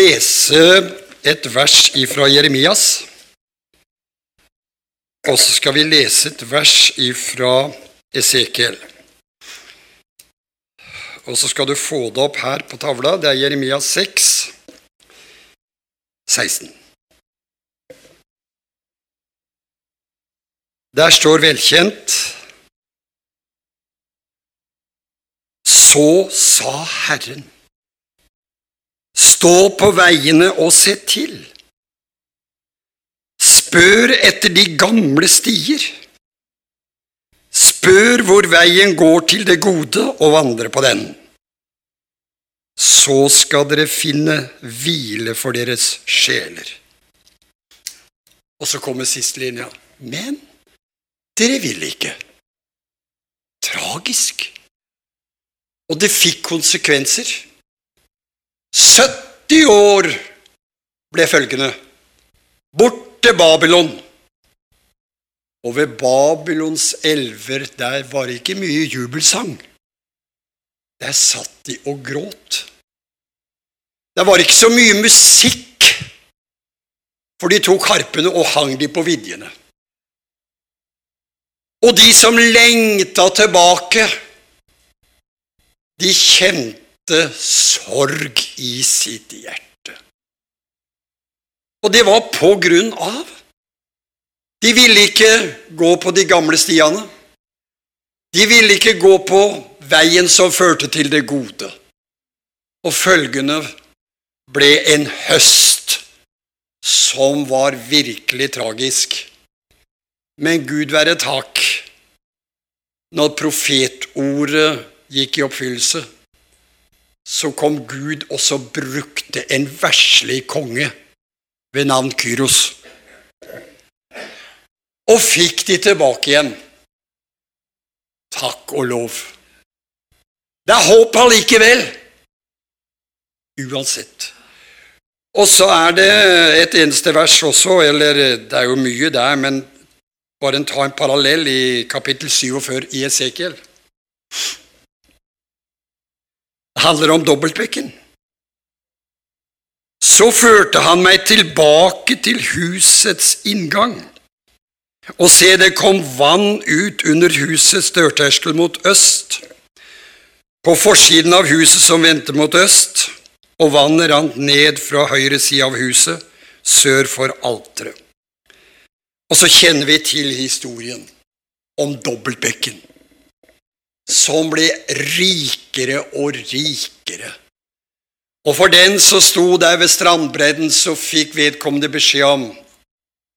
lese et vers ifra Jeremias. Og så skal vi lese et vers ifra Esekiel. Og så skal du få det opp her på tavla. Det er Jeremias 6, 16. Der står velkjent Så sa Herren, stå på veiene og se til. Spør etter de gamle stier. Spør hvor veien går til det gode, og vandre på den. Så skal dere finne hvile for deres sjeler. Og så kommer siste linja. Men dere vil ikke. Tragisk. Og det fikk konsekvenser. 70 år ble følgende. Bort til Babylon. Og ved Babylons elver, der var det ikke mye jubelsang. Der satt de og gråt. Der var ikke så mye musikk, for de tok harpene og hang de på vidjene. Og de som lengta tilbake, de kjente sorg i sitt hjerte. Og det var på grunn av De ville ikke gå på de gamle stiene. De ville ikke gå på veien som førte til det gode. Og følgende ble en høst som var virkelig tragisk. Men Gud være takk, når profetordet gikk i oppfyllelse, så kom Gud og så brukte en verslig konge ved navn Kyros. Og fikk de tilbake igjen. Takk og lov. Det er håp allikevel. Uansett. Og så er det et eneste vers også, eller det er jo mye der, men bare ta en parallell i kapittel 47 i Esekiel. Det handler om dobbeltbekken. Så førte han meg tilbake til husets inngang. Og se, det kom vann ut under husets dørterskel mot øst, på forsiden av huset som vendte mot øst, og vannet rant ned fra høyre side av huset, sør for alteret. Og så kjenner vi til historien om dobbeltbekken, som ble rikere og rikere og for den som sto der ved strandbredden, så fikk vedkommende beskjed om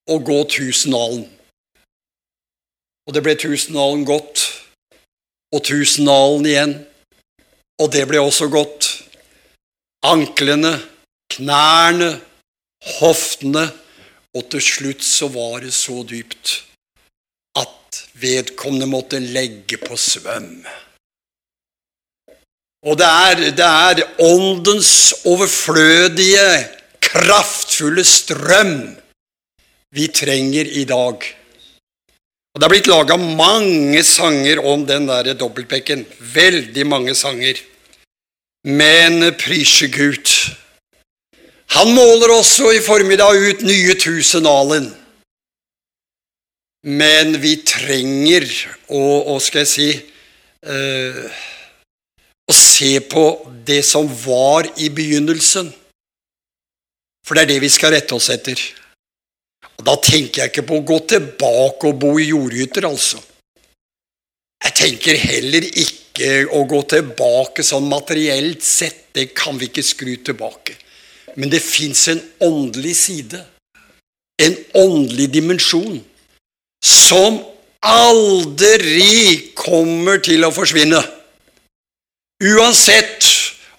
å gå tusenalen. Og det ble tusenalen godt, og tusenalen igjen, og det ble også godt. Anklene, knærne, hoftene, og til slutt så var det så dypt at vedkommende måtte legge på svøm. Og det er, det er åndens overflødige, kraftfulle strøm vi trenger i dag. Og Det er blitt laga mange sanger om den der dobbeltbekken. Veldig mange sanger. Men prise Gud. Han måler også i formiddag ut nye tusenalen. Men vi trenger å, å skal jeg si uh, Å se på det som var i begynnelsen. For det er det vi skal rette oss etter. Og Da tenker jeg ikke på å gå tilbake og bo i jordhytter, altså. Jeg tenker heller ikke å gå tilbake sånn materielt sett. Det kan vi ikke skru tilbake. Men det fins en åndelig side, en åndelig dimensjon, som aldri kommer til å forsvinne. Uansett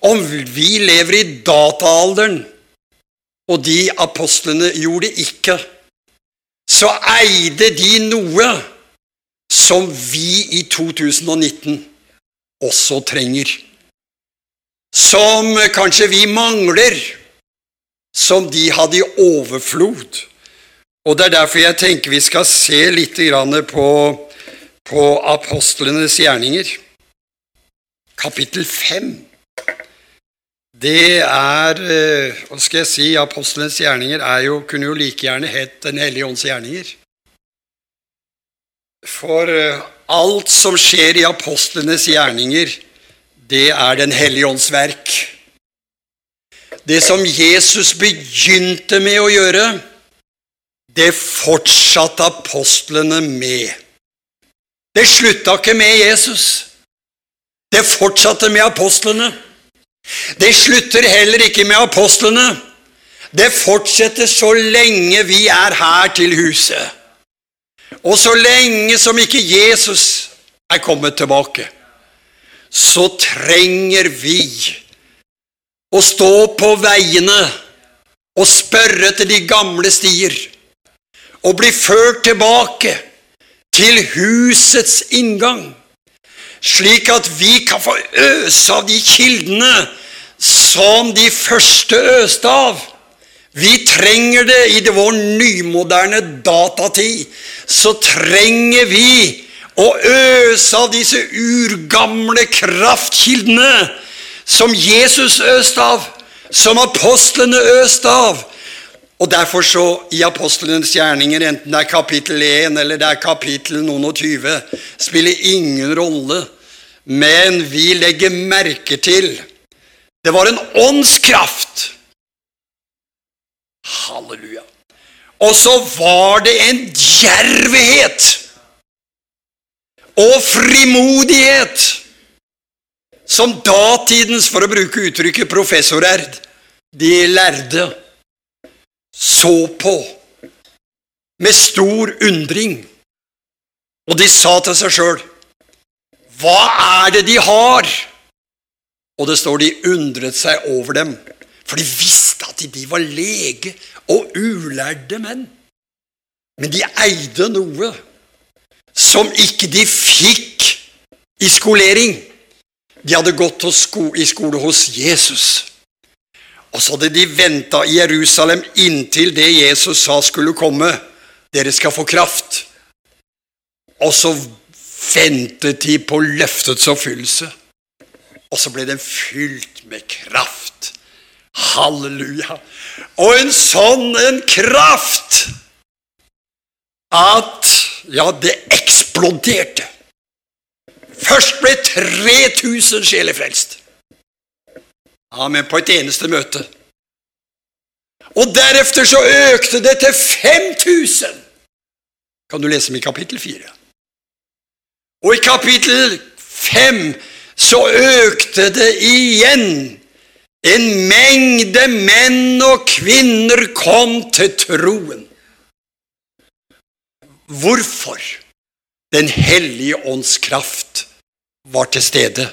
om vi lever i dataalderen, og de apostlene gjorde det ikke, så eide de noe som vi i 2019 også trenger. Som kanskje vi mangler, som de hadde i overflod. Og Det er derfor jeg tenker vi skal se litt på, på apostlenes gjerninger kapittel 5. det er eh, Hva skal jeg si? Apostlenes gjerninger er jo, kunne jo like gjerne hett Den hellige ånds gjerninger. For eh, alt som skjer i apostlenes gjerninger, det er Den hellige ånds verk. Det som Jesus begynte med å gjøre, det fortsatte apostlene med. Det slutta ikke med Jesus. Det fortsatte med apostlene. Det slutter heller ikke med apostlene. Det fortsetter så lenge vi er her til huset. Og så lenge som ikke Jesus er kommet tilbake, så trenger vi å stå på veiene og spørre til de gamle stier og bli ført tilbake til husets inngang slik at vi kan få øse av de kildene som de første øste av. Vi trenger det i det vår nymoderne datatid. Så trenger vi å øse av disse urgamle kraftkildene som Jesus øste av, som apostlene øste av. Og Derfor så, i apostlenes gjerninger, enten det er kapittel 1 eller det er kapittel noen og tyve, spiller ingen rolle. Men vi legger merke til det var en åndskraft. Halleluja. Og så var det en djervhet og frimodighet som datidens, for å bruke uttrykket professorer, de lærde så på med stor undring. Og de sa til seg sjøl, hva er det de har? Og det står de undret seg over dem, for de visste at de var lege og ulærde menn. Men de eide noe som ikke de fikk i skolering. De hadde gått i skole hos Jesus. Og så hadde de venta i Jerusalem inntil det Jesus sa skulle komme. Dere skal få kraft. Og så ventet de på løftets oppfyllelse. Og så ble den fylt med kraft. Halleluja. Og en sånn en kraft at ja, det eksploderte. Først ble 3000 sjeler frelst. Amen. På et eneste møte. Og deretter så økte det til 5000. Kan du lese om i kapittel 4. Og i kapittel 5 så økte det igjen. En mengde menn og kvinner kom til troen. Hvorfor? Den hellige ånds kraft var til stede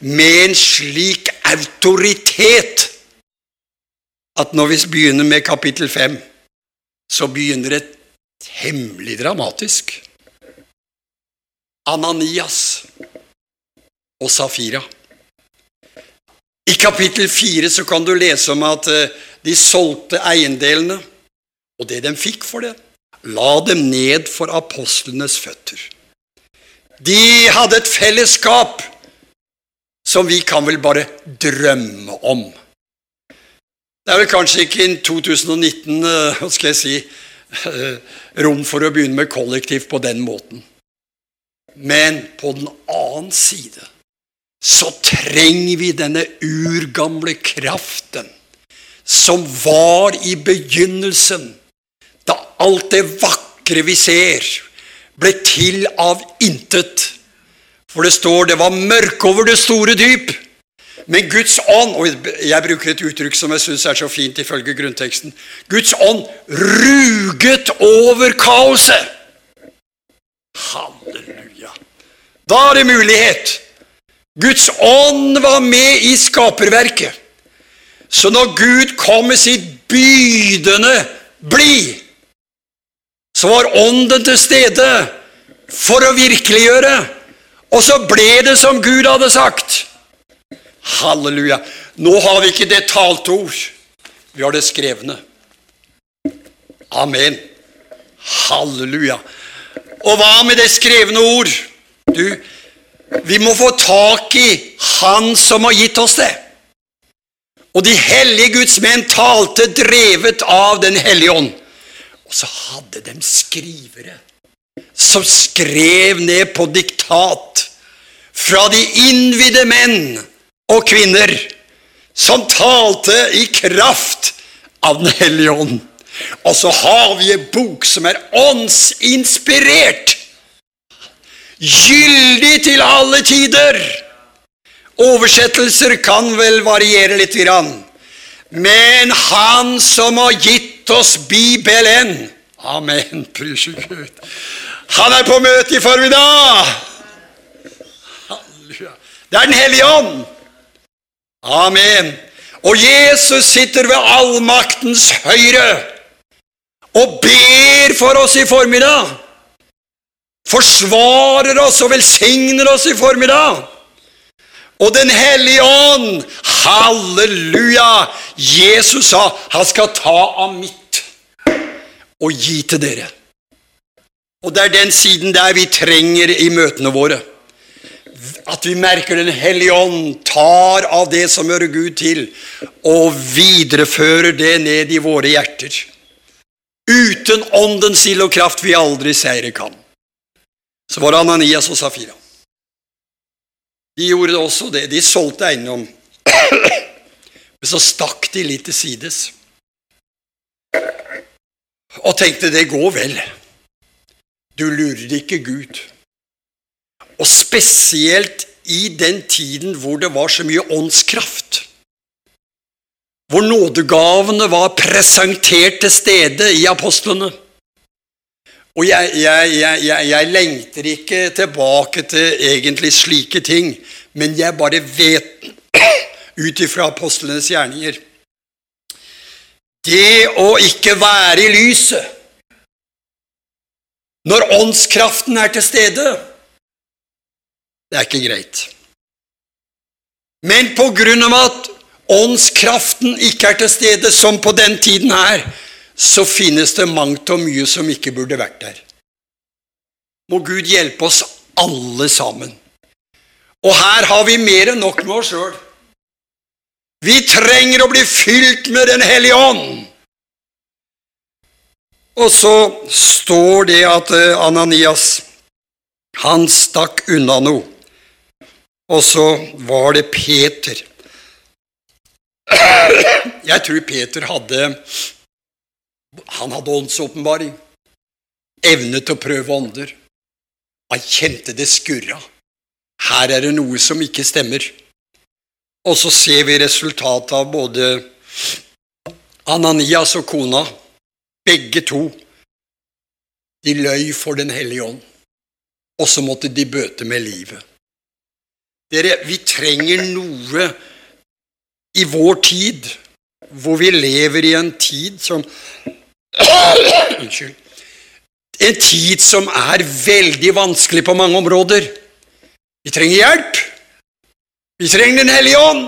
med en slik autoritet at når vi begynner med kapittel 5, så begynner det temmelig dramatisk. Ananias og Safira. I kapittel 4 så kan du lese om at eh, de solgte eiendelene, og det de fikk for det, la dem ned for apostlenes føtter. De hadde et fellesskap som vi kan vel bare drømme om. Det er vel kanskje ikke i 2019 eh, skal jeg si, eh, rom for å begynne med kollektiv på den måten. Men på den annen side så trenger vi denne urgamle kraften som var i begynnelsen, da alt det vakre vi ser, ble til av intet. For det står det var mørke over det store dyp. Men Guds ånd Og jeg bruker et uttrykk som jeg syns er så fint ifølge grunnteksten. Guds ånd ruget over kaoset. Halleluja. Da er det mulighet. Guds ånd var med i skaperverket. Så når Gud kom med sitt bydende bli, så var ånden til stede for å virkeliggjøre og så ble det som Gud hadde sagt. Halleluja. Nå har vi ikke det talte ord. Vi har det skrevne. Amen. Halleluja. Og hva med det skrevne ord? Du, vi må få tak i Han som har gitt oss det. Og de hellige Guds menn talte drevet av Den hellige ånd. Og så hadde de skrivere som skrev ned på diktat fra de innvidde menn og kvinner som talte i kraft av Den hellige ånd. Og så har vi en bok som er åndsinspirert, gyldig til alle tider. Oversettelser kan vel variere litt, men Han som har gitt oss Bibelen Amen. Pris Gud. Han er på møte i formiddag! Halleluja. Det er Den hellige ånd. Amen. Og Jesus sitter ved allmaktens høyre og ber for oss i formiddag. Forsvarer oss og velsigner oss i formiddag. Og Den hellige ånd, halleluja! Jesus sa han skal ta av mitt og gi til dere. Og det er den siden der vi trenger i møtene våre. At vi merker Den hellige ånd tar av det som hører Gud til, og viderefører det ned i våre hjerter. Uten åndens ild og kraft vi aldri seire kan. Så var det Ananias og Safira. De gjorde det også det. De solgte eiendom. Men så stakk de litt til sides og tenkte det går vel. Du lurer ikke Gud. Og spesielt i den tiden hvor det var så mye åndskraft. Hvor nådegavene var presentert til stede i apostlene. Og jeg, jeg, jeg, jeg, lengter ikke tilbake til egentlig slike ting, men jeg bare vet ut ifra apostlenes gjerninger Det å ikke være i lyset når åndskraften er til stede det er ikke greit. Men på grunn av at åndskraften ikke er til stede, som på den tiden her, så finnes det mangt og mye som ikke burde vært der. Må Gud hjelpe oss alle sammen. Og her har vi mer enn nok med oss sjøl. Vi trenger å bli fylt med Den hellige ånd. Og så står det at eh, Ananias han stakk unna noe. Og så var det Peter. Jeg tror Peter hadde Han hadde åndsåpenbaring. Evne til å prøve ånder. Han kjente det skurra. Her er det noe som ikke stemmer. Og så ser vi resultatet av både Ananias og kona. Begge to. De løy for Den hellige ånd. Og så måtte de bøte med livet. Dere, vi trenger noe i vår tid, hvor vi lever i en tid som Unnskyld. En tid som er veldig vanskelig på mange områder. Vi trenger hjelp. Vi trenger Den hellige ånd.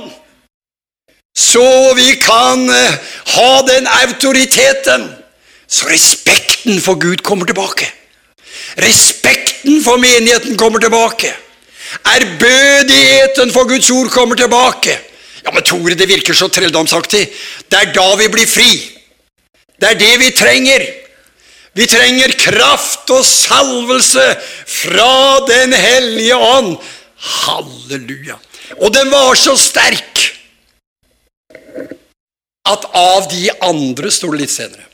Så vi kan eh, ha den autoriteten, så respekten for Gud kommer tilbake. Respekten for menigheten kommer tilbake. Ærbødigheten for Guds ord kommer tilbake. Ja, men Tore, det virker så trelldomsaktig. Det er da vi blir fri. Det er det vi trenger. Vi trenger kraft og salvelse fra Den hellige ånd. Halleluja. Og den var så sterk at av de andre, står det litt senere,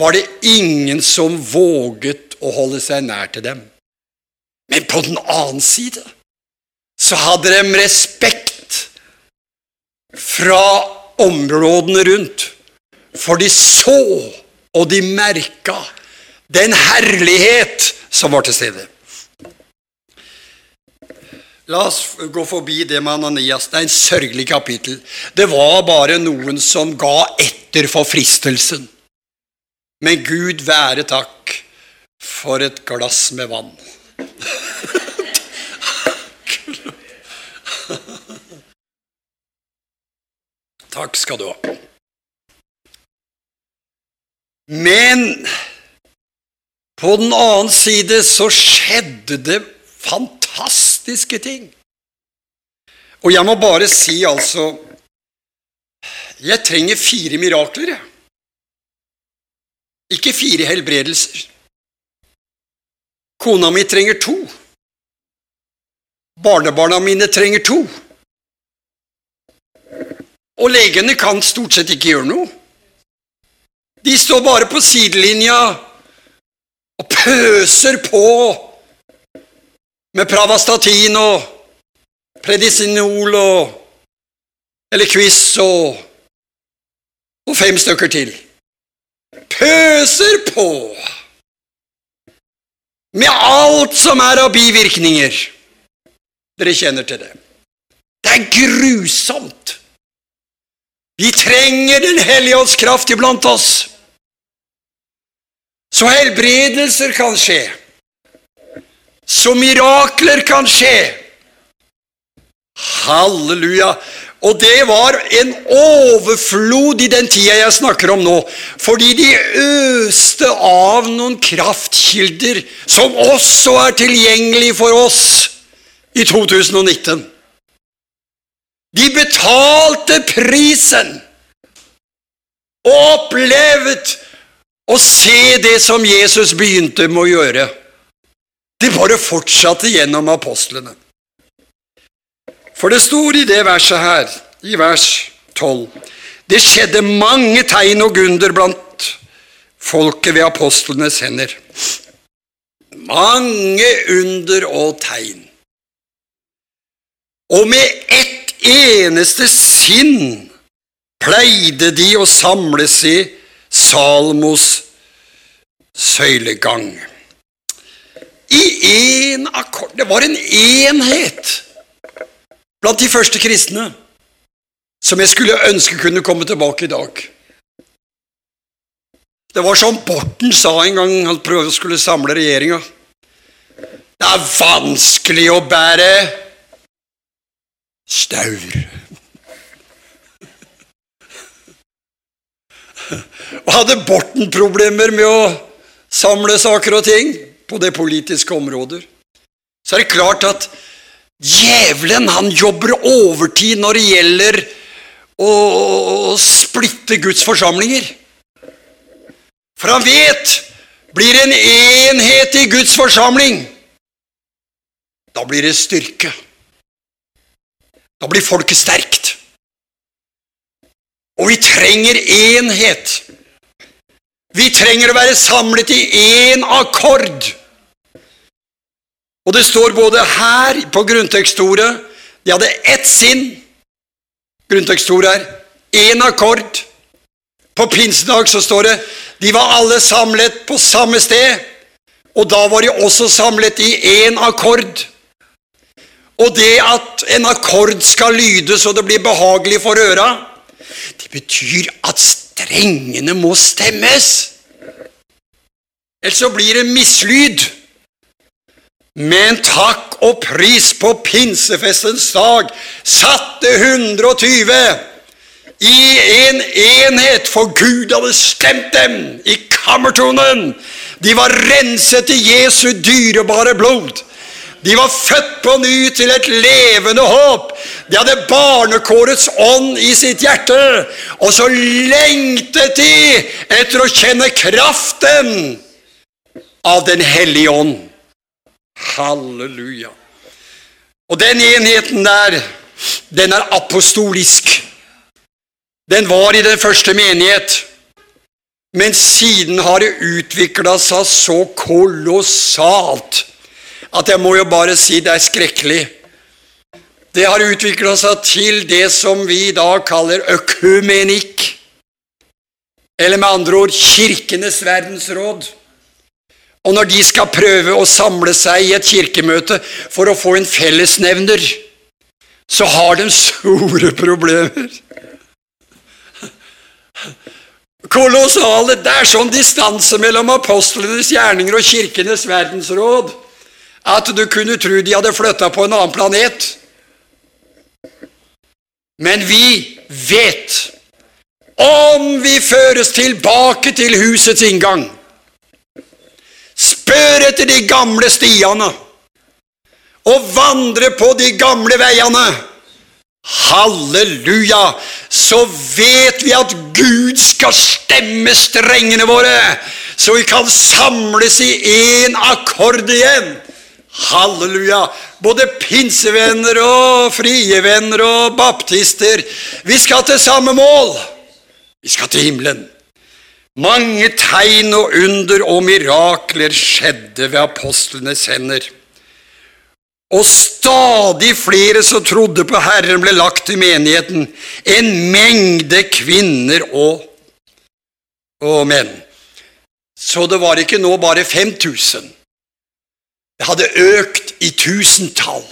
var det ingen som våget å holde seg nær til dem. Men på den annen side så hadde de respekt fra områdene rundt, for de så og de merka den herlighet som var til stede. La oss gå forbi det med Ananias. Det er en sørgelig kapittel. Det var bare noen som ga etter for fristelsen. Men Gud være takk for et glass med vann. Takk skal du ha. Men på den annen side så skjedde det fantastiske ting. Og jeg må bare si, altså Jeg trenger fire mirakler, jeg. Ikke fire helbredelser. Kona mi trenger to. Barnebarna mine trenger to. Og legene kan stort sett ikke gjøre noe. De står bare på sidelinja og pøser på med Pravastatin og Predisinol og eller Quiz og, og fem stykker til. Pøser på med alt som er av bivirkninger. Dere kjenner til det. Det er grusomt. Vi trenger Den hellige ånds kraft iblant oss. Så helbredelser kan skje. Så mirakler kan skje. Halleluja. Og det var en overflod i den tida jeg snakker om nå, fordi de øste av noen kraftkilder som også er tilgjengelig for oss i 2019. De betalte prisen og opplevd å se det som Jesus begynte med å gjøre. Det bare fortsatte gjennom apostlene. For det står i det verset her, i vers 12 Det skjedde mange tegn og gunder blant folket ved apostlenes hender. Mange under og tegn. Og med ett eneste sinn pleide de å samles i Salmos søylegang. I én akkord Det var en enhet blant de første kristne som jeg skulle ønske kunne komme tilbake i dag. Det var som Borten sa en gang han prøvde å skulle samle regjeringa. Det er vanskelig å bære staur. Og hadde Borten problemer med å samle saker og ting på det politiske området, så er det klart at djevelen han jobber overtid når det gjelder å splitte Guds forsamlinger. For han vet blir en enhet i Guds forsamling, da blir det styrke. Da blir folket sterkt. Og vi trenger enhet. Vi trenger å være samlet i én akkord. Og det står både her på grunntekstordet De hadde ett sinn. Grunntekstordet er én akkord. På pinsedag så står det de var alle samlet på samme sted, og da var de også samlet i én akkord. Og det at en akkord skal lyde så det blir behagelig for øra, det betyr at strengene må stemmes. Ellers så blir det mislyd. Men takk og pris på pinsefestens dag satte 120 i en enhet, for Gud hadde stemt dem i kammertonen. De var renset i Jesu dyrebare blod. De var født på ny til et levende håp. De hadde barnekårets ånd i sitt hjerte. Og så lengtet de etter å kjenne kraften av Den hellige ånd. Halleluja. Og den enheten der, den er apostolisk. Den var i den første menighet. Men siden har det utvikla seg så kolossalt at jeg må jo bare si det er skrekkelig. Det har utvikla seg til det som vi i dag kaller økumenikk. Eller med andre ord Kirkenes verdensråd. Og når de skal prøve å samle seg i et kirkemøte for å få en fellesnevner, så har de store problemer. Kolossale. Det er sånn distanse mellom apostlenes gjerninger og Kirkenes verdensråd at du kunne tro de hadde flytta på en annen planet. Men vi vet om vi føres tilbake til husets inngang Spør etter de gamle stiene og vandre på de gamle veiene. Halleluja! Så vet vi at Gud skal stemme strengene våre, så vi kan samles i én akkord igjen. Halleluja! Både pinsevenner og frie venner og baptister. Vi skal til samme mål. Vi skal til himmelen. Mange tegn og under og mirakler skjedde ved apostlenes hender. Og stadig flere som trodde på Herren, ble lagt i menigheten. En mengde kvinner og, og menn. Så det var ikke nå bare 5000. Det hadde økt i tusentall.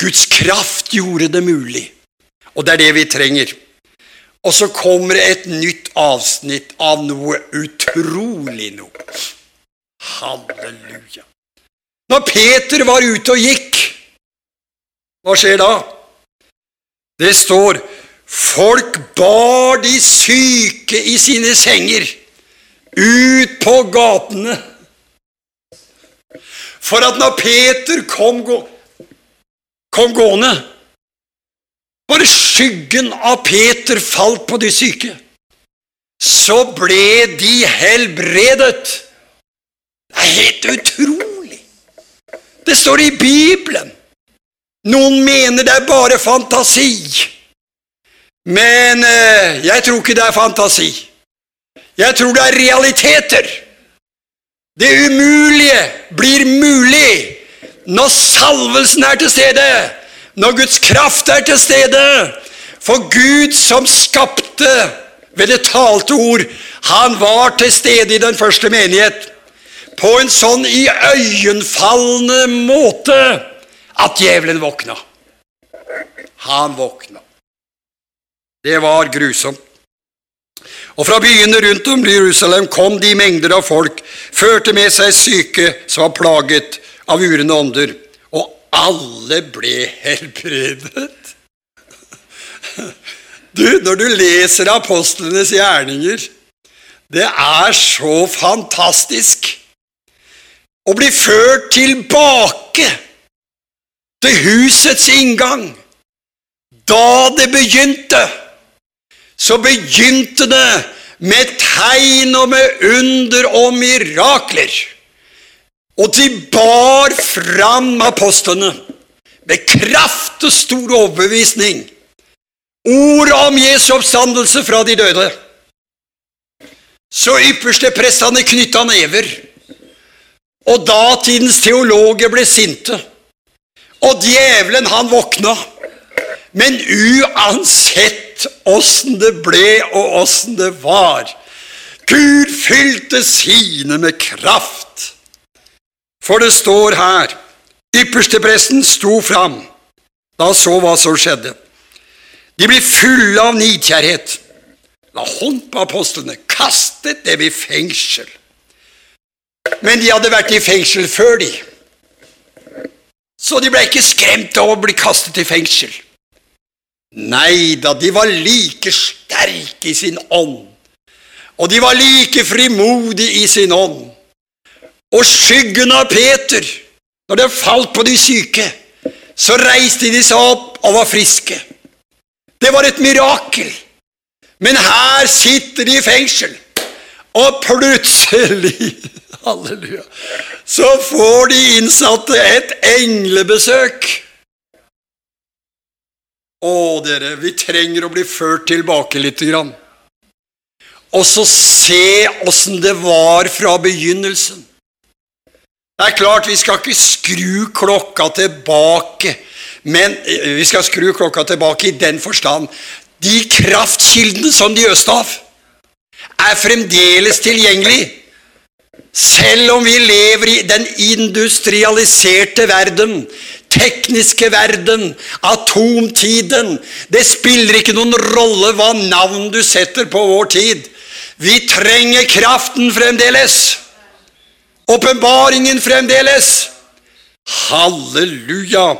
Guds kraft gjorde det mulig, og det er det vi trenger. Og så kommer det et nytt avsnitt av noe utrolig noe. Halleluja. Når Peter var ute og gikk, hva skjer da? Det står folk bar de syke i sine senger ut på gatene. For at når Peter kom, kom gående, bare skyggen av Peter falt på de syke, så ble de helbredet. Det er helt utrolig. Det står i Bibelen. Noen mener det er bare fantasi. Men eh, jeg tror ikke det er fantasi. Jeg tror det er realiteter. Det umulige blir mulig når salvelsen er til stede, når Guds kraft er til stede. For Gud som skapte ved det talte ord, han var til stede i den første menighet på en sånn iøynefallende måte at djevelen våkna. Han våkna. Det var grusomt. Og fra byene rundt om Jerusalem kom de mengder av folk, førte med seg syke som var plaget av urende ånder, alle ble helbredet. Du, når du leser apostlenes gjerninger, det er så fantastisk å bli ført tilbake til husets inngang. Da det begynte, så begynte det med tegn og med under og mirakler. Og de bar fram apostlene med kraft og stor overbevisning. ordet om Jesu oppstandelse fra de døde. Så ypperste prestene knytta never og datidens teologer ble sinte. Og djevelen, han våkna. Men uansett åssen det ble, og åssen det var Gud fylte sine med kraft. For det står her Ypperstepresten sto fram da han så hva som skjedde. De ble fulle av nidkjærhet. La hånd på apostlene, kastet dem i fengsel. Men de hadde vært i fengsel før, de. Så de ble ikke skremt av å bli kastet i fengsel. Nei da, de var like sterke i sin ånd. Og de var like frimodige i sin ånd. Og skyggen av Peter, når det falt på de syke, så reiste de seg opp og var friske. Det var et mirakel. Men her sitter de i fengsel, og plutselig Halleluja. Så får de innsatte et englebesøk. Å, dere, vi trenger å bli ført tilbake litt. Grann. Og så se åssen det var fra begynnelsen. Det er klart, vi skal ikke skru klokka tilbake, men eh, vi skal skru klokka tilbake i den forstand de kraftkildene som de øste av, er fremdeles tilgjengelig selv om vi lever i den industrialiserte verden, tekniske verden, atomtiden Det spiller ikke noen rolle hva navn du setter på vår tid. Vi trenger kraften fremdeles. Åpenbaringen fremdeles. Halleluja.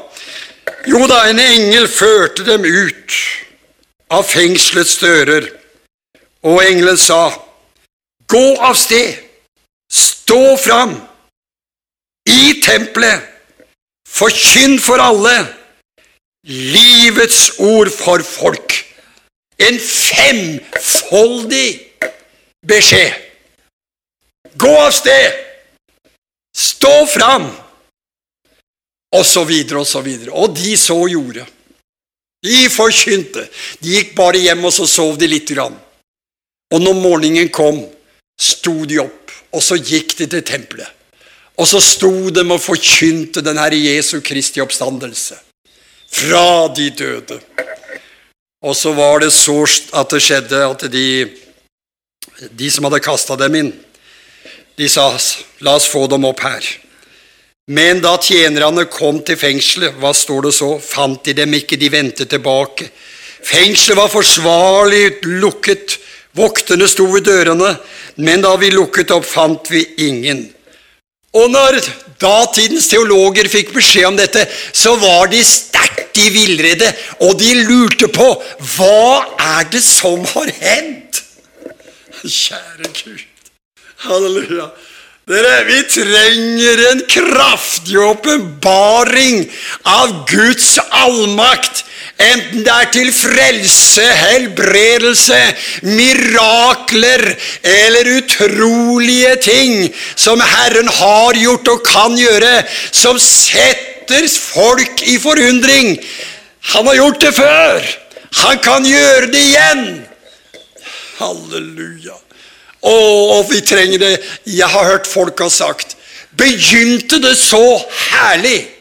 Jo da, en engel førte dem ut av fengselets dører, og engelen sa, Gå av sted Stå fram i tempelet, forkynn for alle livets ord for folk. En femfoldig beskjed. Gå av sted! Stå fram! Og så videre og så videre. Og de så gjorde. De forkynte. De gikk bare hjem, og så sov de lite grann. Og når morgenen kom, sto de opp, og så gikk de til tempelet. Og så sto de og forkynte den Herre Jesu Kristi oppstandelse fra de døde. Og så var det så at det skjedde at de, de som hadde kasta dem inn, de sa la oss få dem opp her. Men da tjenerne kom til fengselet, hva står det så, fant de dem ikke, de vendte tilbake. Fengselet var forsvarlig lukket, vokterne sto ved dørene, men da vi lukket opp, fant vi ingen. Og når datidens teologer fikk beskjed om dette, så var de sterkt i villrede, og de lurte på hva er det som har hendt? Kjære Gud. Halleluja. Dere, vi trenger en kraftig åpenbaring av Guds allmakt Enten det er til frelse, helbredelse, mirakler eller utrolige ting som Herren har gjort og kan gjøre, som setter folk i forundring. Han har gjort det før. Han kan gjøre det igjen. Halleluja. Å, vi trenger det. Jeg har hørt folk ha sagt Begynte det så herlig?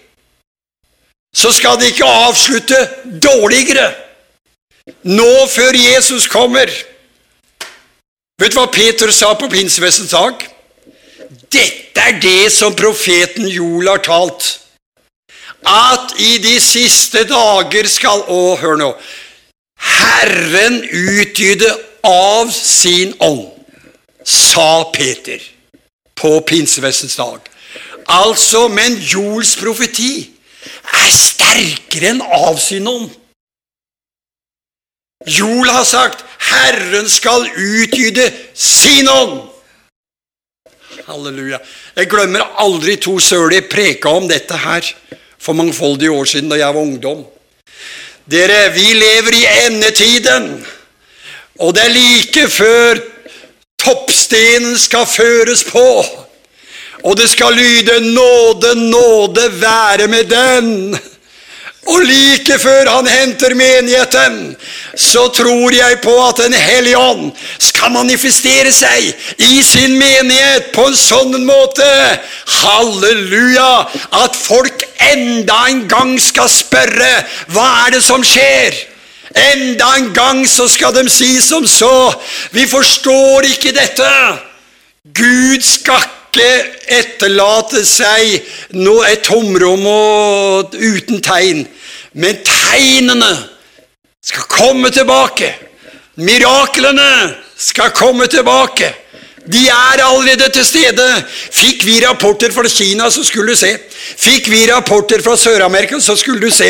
så skal det ikke avslutte dårligere. Nå før Jesus kommer. Vet du hva Peter sa på Pinsefestens dag? Dette er det som profeten Joel har talt. At i de siste dager skal Å, hør nå. Herren utgyde av sin ånd, sa Peter på pinsevestens dag. Altså, men Joels profeti er sterkere enn avsynet Joel har sagt 'Herren skal utgyde sin ånd'. Halleluja. Jeg glemmer aldri to søler preka om dette her for mangfoldige år siden da jeg var ungdom. Dere, vi lever i endetiden, og det er like før toppstenen skal føres på. Og det skal lyde 'Nåde, nåde være med den'. Og like før han henter menigheten, så tror jeg på at Den hellige ånd skal manifestere seg i sin menighet på en sånn måte Halleluja! At folk enda en gang skal spørre hva er det som skjer? Enda en gang så skal de si som så Vi forstår ikke dette. Gud skal ikke etterlate seg noe, et tomrom og, uten tegn. Men tegnene skal komme tilbake. Miraklene skal komme tilbake. De er allerede til stede. Fikk vi rapporter fra Kina, så skulle du se. Fikk vi rapporter fra Sør-Amerika, så skulle du se.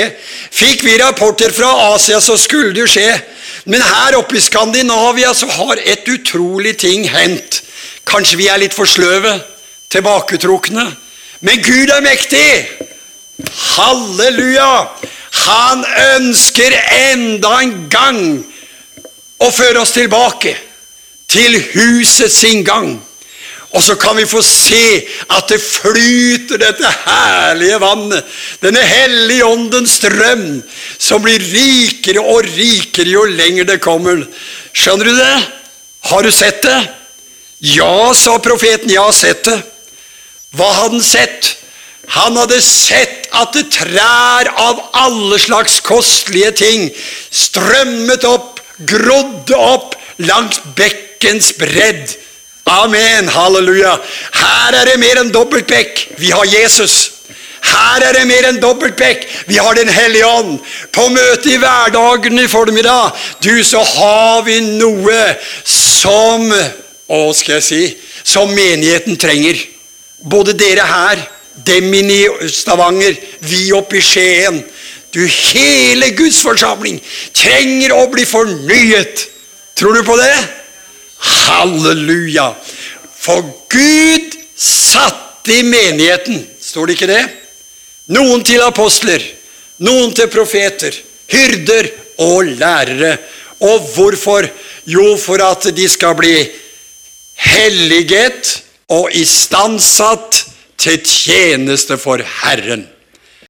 Fikk vi rapporter fra Asia, så skulle det skje. Men her oppe i Skandinavia så har et utrolig ting hendt. Kanskje vi er litt for sløve, tilbaketrukne. Men Gud er mektig! Halleluja! Han ønsker enda en gang å føre oss tilbake til husets inngang. Og så kan vi få se at det flyter dette herlige vannet, denne hellige åndens strøm, som blir rikere og rikere jo lenger det kommer. Skjønner du det? Har du sett det? Ja, sa profeten, jeg har sett det. Hva hadde han sett? Han hadde sett at det trær av alle slags kostelige ting strømmet opp, grodde opp langs bekkens bredd. Amen. Halleluja. Her er det mer enn dobbelt bekk. Vi har Jesus. Her er det mer enn dobbelt bekk. Vi har Den hellige ånd. På møtet i hverdagen i formiddag, du, så har vi noe som Å, skal jeg si Som menigheten trenger. Både dere her, dem i Stavanger, vi oppe i Skien. Du, hele Guds forsamling trenger å bli fornyet. Tror du på det? Halleluja! For Gud satte i menigheten, står det ikke det? Noen til apostler, noen til profeter, hyrder og lærere. Og hvorfor? Jo, for at de skal bli helliget og istandsatt til tjeneste for Herren.